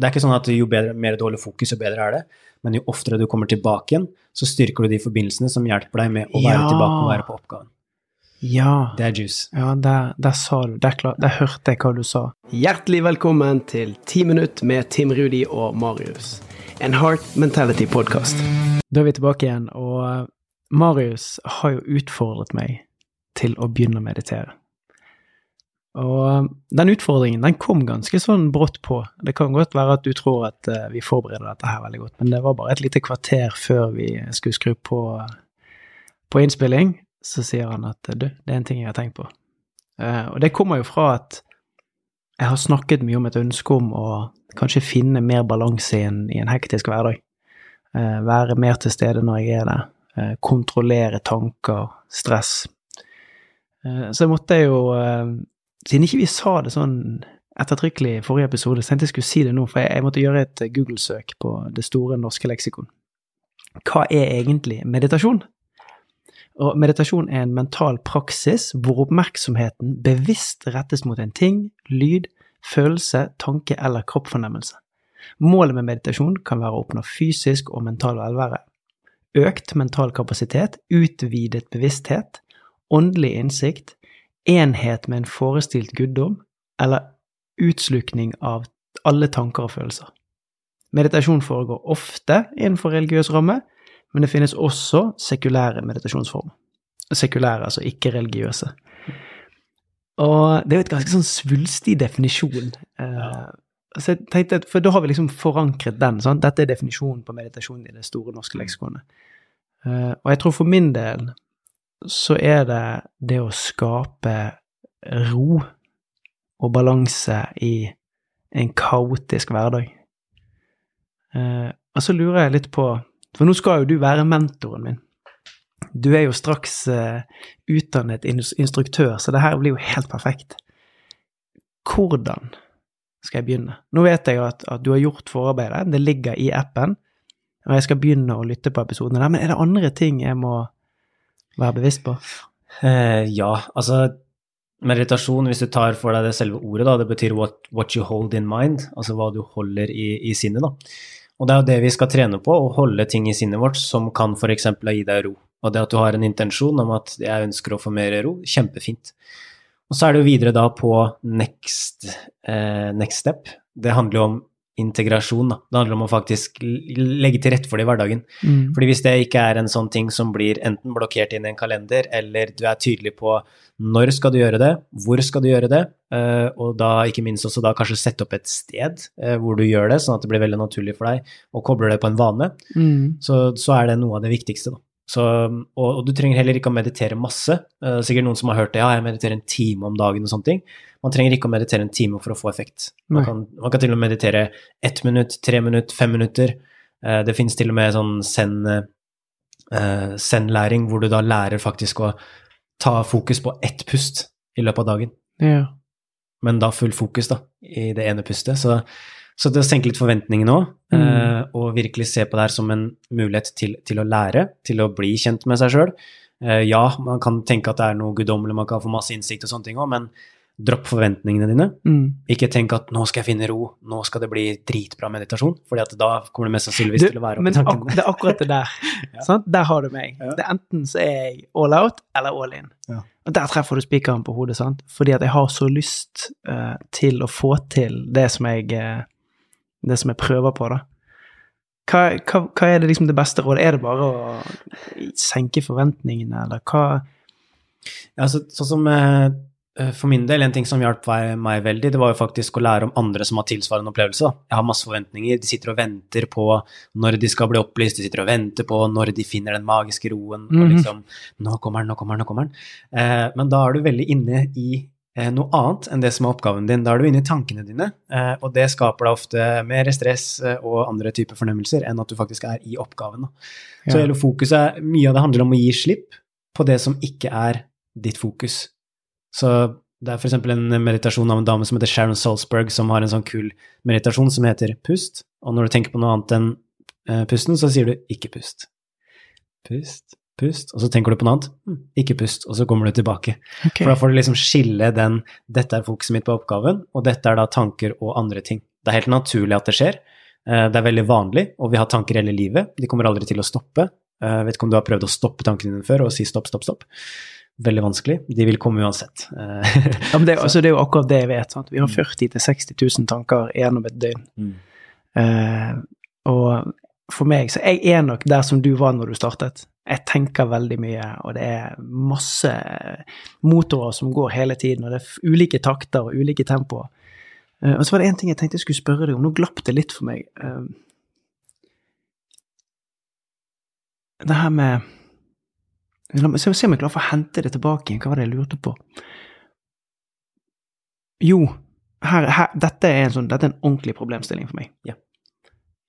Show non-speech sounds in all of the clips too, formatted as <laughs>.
Det er ikke sånn at jo bedre, mer du holder fokus, jo bedre er det. Men jo oftere du kommer tilbake igjen, så styrker du de forbindelsene som hjelper deg med å være Ja. tilbake og være på oppgaven. Ja. Det er juice. Ja, der, der sa du Der, klar, der hørte jeg hva du sa. Hjertelig velkommen til Ti minutt med Tim Rudi og Marius. En Heart Mentality-podkast. Da er vi tilbake igjen, og eh, Marius har jo utfordret meg til å begynne å meditere. Og eh, den utfordringen den kom ganske sånn brått på. Det kan godt være at du tror at eh, vi forbereder dette her veldig godt, men det var bare et lite kvarter før vi skulle skru på, på innspilling, så sier han at du, det er en ting jeg har tenkt på. Eh, og det kommer jo fra at jeg har snakket mye om et ønske om å kanskje finne mer balanse i i en hektisk hverdag. Være mer til stede når jeg er der. Kontrollere tanker, stress. Så jeg måtte jo Siden ikke vi sa det sånn ettertrykkelig i forrige episode, så tenkte jeg skulle si det nå, for jeg, jeg måtte gjøre et Google-søk på det store norske leksikon. Hva er egentlig meditasjon? Og meditasjon er en mental praksis hvor oppmerksomheten bevisst rettes mot en ting, lyd, følelse, tanke eller kroppsfornemmelse. Målet med meditasjon kan være å oppnå fysisk og mental velvære, økt mental kapasitet, utvidet bevissthet, åndelig innsikt, enhet med en forestilt guddom, eller utslukning av alle tanker og følelser. Meditasjon foregår ofte innenfor religiøs ramme, men det finnes også sekulære meditasjonsformer. Sekulære, altså ikke-religiøse. Og det er jo et ganske sånn svulstig definisjon. Eh, så jeg tenkte, at- For da har vi liksom forankret den. sant? Dette er definisjonen på meditasjon i det store norske leksikonet. Eh, og jeg tror for min del så er det det å skape ro og balanse i en kaotisk hverdag. Eh, og så lurer jeg litt på For nå skal jo du være mentoren min. Du er jo straks eh, utdannet instruktør, så det her blir jo helt perfekt. Hvordan skal jeg begynne? Nå vet jeg jo at, at du har gjort forarbeidet, det ligger i appen, og jeg skal begynne å lytte på episodene der, men er det andre ting jeg må være bevisst på? Eh, ja, altså meditasjon, hvis du tar for deg det selve ordet, da, det betyr what, what you hold in mind, altså hva du holder i, i sinnet. da. Og det er jo det vi skal trene på, å holde ting i sinnet vårt som kan f.eks. gi deg ro. Og det at du har en intensjon om at jeg ønsker å få mer ro, kjempefint. Og så er det jo videre da på next, eh, next step. Det handler jo om integrasjon, da. Det handler om å faktisk legge til rette for det i hverdagen. Mm. Fordi hvis det ikke er en sånn ting som blir enten blokkert inn i en kalender, eller du er tydelig på når skal du gjøre det, hvor skal du gjøre det, eh, og da ikke minst også da kanskje sette opp et sted eh, hvor du gjør det, sånn at det blir veldig naturlig for deg, og kobler det på en vane, Mm. så, så er det noe av det viktigste, da. Så, og, og du trenger heller ikke å meditere masse. Eh, sikkert noen som har hørt det, ja, jeg mediterer en time om dagen og sånne ting. Man trenger ikke å meditere en time for å få effekt. Man kan, man kan til og med meditere ett minutt, tre minutt, fem minutter. Eh, det finnes til og med sånn eh, zen-læring, hvor du da lærer faktisk å ta fokus på ett pust i løpet av dagen. Ja. Men da full fokus da, i det ene pustet. Så, så det å senke litt forventningene òg, Mm. eh, og virkelig se på det her som en mulighet til, til å lære, til å bli kjent med seg sjøl. Eh, ja, man kan tenke at det er noe guddommelig, man kan få masse innsikt og sånne ting òg, men dropp forventningene dine. Mm. Ikke tenk at nå skal jeg finne ro, nå skal det bli dritbra meditasjon, fordi da kommer det mest sannsynligvis til å være men det er akkurat det der. <laughs> Ja. sant? Der har du meg. Ja. Det er enten så er jeg all out eller all in. Ja. Og der treffer du spikeren på hodet, sant? Fordi at jeg har så lyst uh, til å få til det som jeg eh, det som jeg prøver på, da. Hva, hva, hva er det liksom det beste rådet? Er det bare å senke forventningene, eller hva Ja, så, sånn som eh, eh, for min del, en ting som hjalp meg, veldig, det var jo faktisk å lære om andre som har tilsvarende opplevelse. da. Jeg har masse forventninger, de sitter og venter på når de skal bli opplyst, de sitter og venter på når de finner den magiske roen, og Mhm. liksom Nå kommer den, nå kommer den, nå kommer den. Eh, men da er du veldig inne i noe annet enn det som er oppgaven din. Da er du inne i tankene dine, eh, og det skaper da ofte mer stress eh, og andre typer fornemmelser enn at du faktisk er i oppgaven. Så hele fokuset, mye av det handler om å gi slipp på det som ikke er ditt fokus. Så det er f.eks. en meditasjon av en dame som heter Sharon Salzberg, som har en sånn kul meditasjon som heter pust. Og når du tenker på noe annet enn eh, pusten, så sier du ikke pust. Pust, pust, og så tenker du på noe annet. Hm, ikke pust, og så kommer du tilbake. Okay. For da får du liksom skille den 'dette er fokuset mitt på oppgaven', og 'dette er da tanker og andre ting'. Det er helt naturlig at det skjer. Eh, det er veldig vanlig, og vi har tanker hele livet. De kommer aldri til å stoppe. Jeg eh, vet ikke om du har prøvd å stoppe tankene dine før og si stopp, stopp, stopp. Veldig vanskelig. De vil komme uansett. ja, men det, <laughs> altså, det, er jo akkurat det jeg vet. Sant? Vi har 40 000-60 000 tanker gjennom et døgn. Mm. Uh, og for meg, så jeg er nok der som du var når du startet. Jeg tenker veldig mye, og det er masse motorer som går hele tiden, og det er ulike takter og ulike tempoer. Uh, og så var det én ting jeg tenkte jeg skulle spørre deg om, nå glapp det litt for meg. Uh, det her med La meg se om jeg klarer å hente det tilbake igjen. Hva var det jeg lurte på? Jo, her, her, dette, er en sånn, dette er en ordentlig problemstilling for meg. Ja.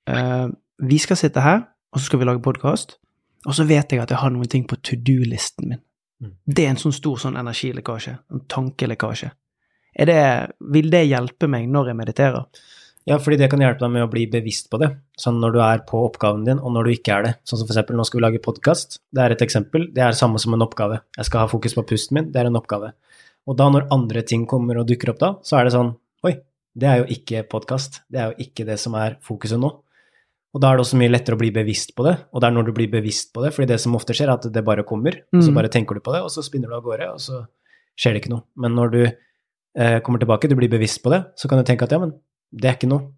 Uh, vi skal sitte her, og så skal vi lage podkast, og så vet jeg at jeg har noen ting på to do-listen min. Mm. Det er en sånn stor sånn energilekkasje, en tankelekkasje. Det, vil det hjelpe meg når jeg mediterer? Ja, fordi det kan hjelpe deg med å bli bevisst på det, sånn når du er på oppgaven din, og når du ikke er det. Sånn som for eksempel, nå skal vi lage podkast, det er et eksempel, det er samme som en oppgave. Jeg skal ha fokus på pusten min, det er en oppgave. Og da når andre ting kommer og dukker opp da, så er det sånn, oi, det er jo ikke podkast, det er jo ikke det som er fokuset nå. Og da er det også mye lettere å bli bevisst på det, og det er når du blir bevisst på det, fordi det som ofte skjer, er at det bare kommer, og så mm. bare tenker du på det, og så spinner du av gårde, og så skjer det ikke noe. Men når du eh, kommer tilbake, du blir bevisst på det, så kan du tenke at ja, men det er ikke noe.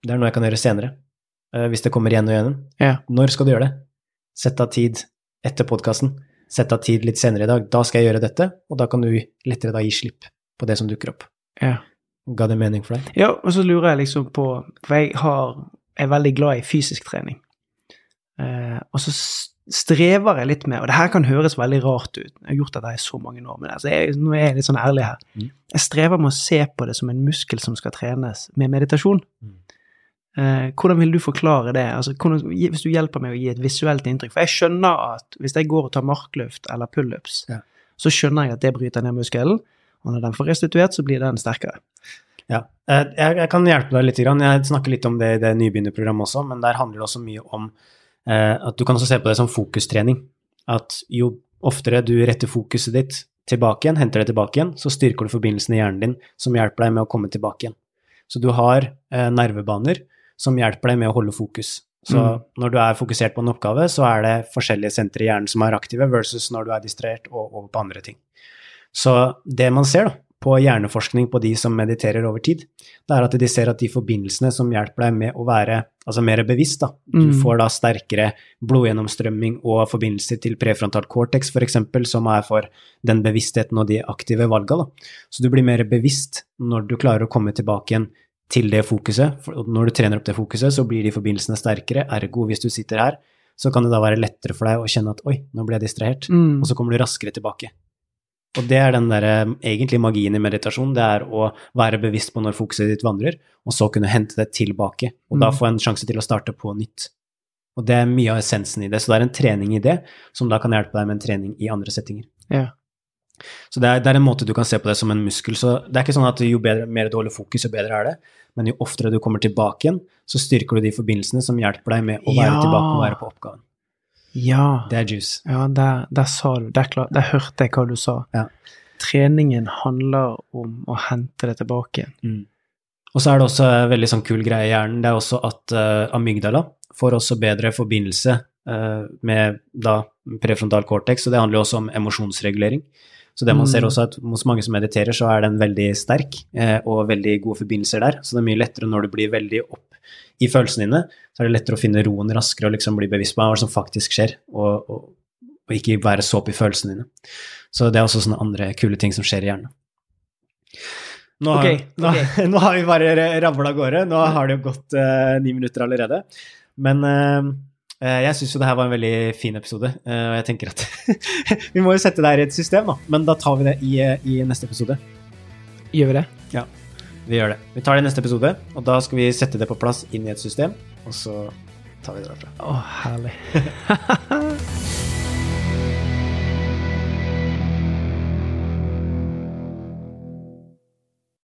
Det er noe jeg kan gjøre senere. Eh, hvis det kommer igjen og igjen. Ja. Når skal du gjøre det? Sett av tid etter podkasten. Sett av tid litt senere i dag. Da skal jeg gjøre dette, og da kan du lettere da gi slipp på det som dukker opp. Ja. Ga det mening for deg? Ja, og så lurer jeg liksom på For jeg har, er veldig glad i fysisk trening. Eh, og så strever jeg litt med, og det her kan høres veldig rart ut, jeg har gjort dette i så mange år, men altså jeg, nå er jeg litt sånn ærlig her. Mm. Jeg strever med å se på det som en muskel som skal trenes med meditasjon. Mm. Eh, hvordan vil du forklare det? Altså, hvordan, hvis du hjelper meg å gi et visuelt inntrykk. For jeg skjønner at hvis jeg går og tar markløft eller pullups, ja. så skjønner jeg at det bryter ned muskelen, og når den får restituert, så blir den sterkere. Ja, eh, jeg, jeg kan hjelpe deg litt. Jeg snakker litt om det i det nybegynnerprogrammet også, men der handler det også mye om eh, at du kan også se på det som fokustrening. At jo oftere du retter fokuset ditt tilbake igjen, henter det tilbake igjen, så styrker du forbindelsen i hjernen din som hjelper deg med å komme tilbake igjen. Så du har eh, nervebaner som hjelper deg med å holde fokus. Så mm. når du er fokusert på en oppgave, så er det forskjellige sentre i hjernen som er aktive, versus når du er distrahert og over på andre ting. Så det man ser da, på hjerneforskning på de som mediterer over tid, det er at de ser at de forbindelsene som hjelper deg med å være altså mer bevisst, da. Du mm. får da sterkere blodgjennomstrømming og forbindelser til prefrontal cortex, f.eks., som er for den bevisstheten og de aktive valga. Da. Så du blir mer bevisst når du klarer å komme tilbake igjen til det fokuset. For når du trener opp det fokuset, så blir de forbindelsene sterkere. Ergo, hvis du sitter her, så kan det da være lettere for deg å kjenne at oi, nå ble jeg distrahert, mm. og så kommer du raskere tilbake. Og det er den der, egentlig magien i meditasjon, det er å være bevisst på når fokuset ditt vandrer, og så kunne hente det tilbake, og mm. da få en sjanse til å starte på nytt. Og det er mye av essensen i det, så det er en trening i det som da kan hjelpe deg med en trening i andre settinger. Ja. Så det er, det er, en måte du kan se på det som en muskel. Så det er ikke sånn at jo bedre, mer du holder fokus, jo bedre er det. Men jo oftere du kommer tilbake igjen, så styrker du de forbindelsene som hjelper deg med å være ja. tilbake og være på oppgaven. Ja. Det er juice. Ja, der, der sa du Der, klar, der hørte jeg hva du sa. Ja. Treningen handler om å hente det tilbake. Mm. Og så er det også en veldig sånn kul greie i hjernen. Det er også at uh, amygdala får også bedre forbindelse uh, med da prefrontal cortex, og det handler jo også om emosjonsregulering. Så det man ser mm. også at hos mange som mediterer, så er den veldig sterk eh, og veldig gode forbindelser der. Så det er mye lettere når du blir veldig opp i følelsene dine, så er det lettere å finne roen raskere og liksom bli bevisst på hva som faktisk skjer, og, og, og, ikke være så opp i følelsene dine. Så det er også sånne andre kule ting som skjer i hjernen. Nå, okay, okay. <laughs> nå har vi bare ravla av gårde. Nå har det jo gått uh, ni minutter allerede. Men uh, Eh, jeg syns jo det her var en veldig fin episode, eh, og jeg tenker at <laughs> vi må jo sette det her i et system, da. Men da tar vi det i, i, neste episode. Gjør vi det? Ja, vi gjør det. Vi tar det i neste episode, og da skal vi sette det på plass inn i et system, og så tar vi det derfra. Å, herlig. <laughs>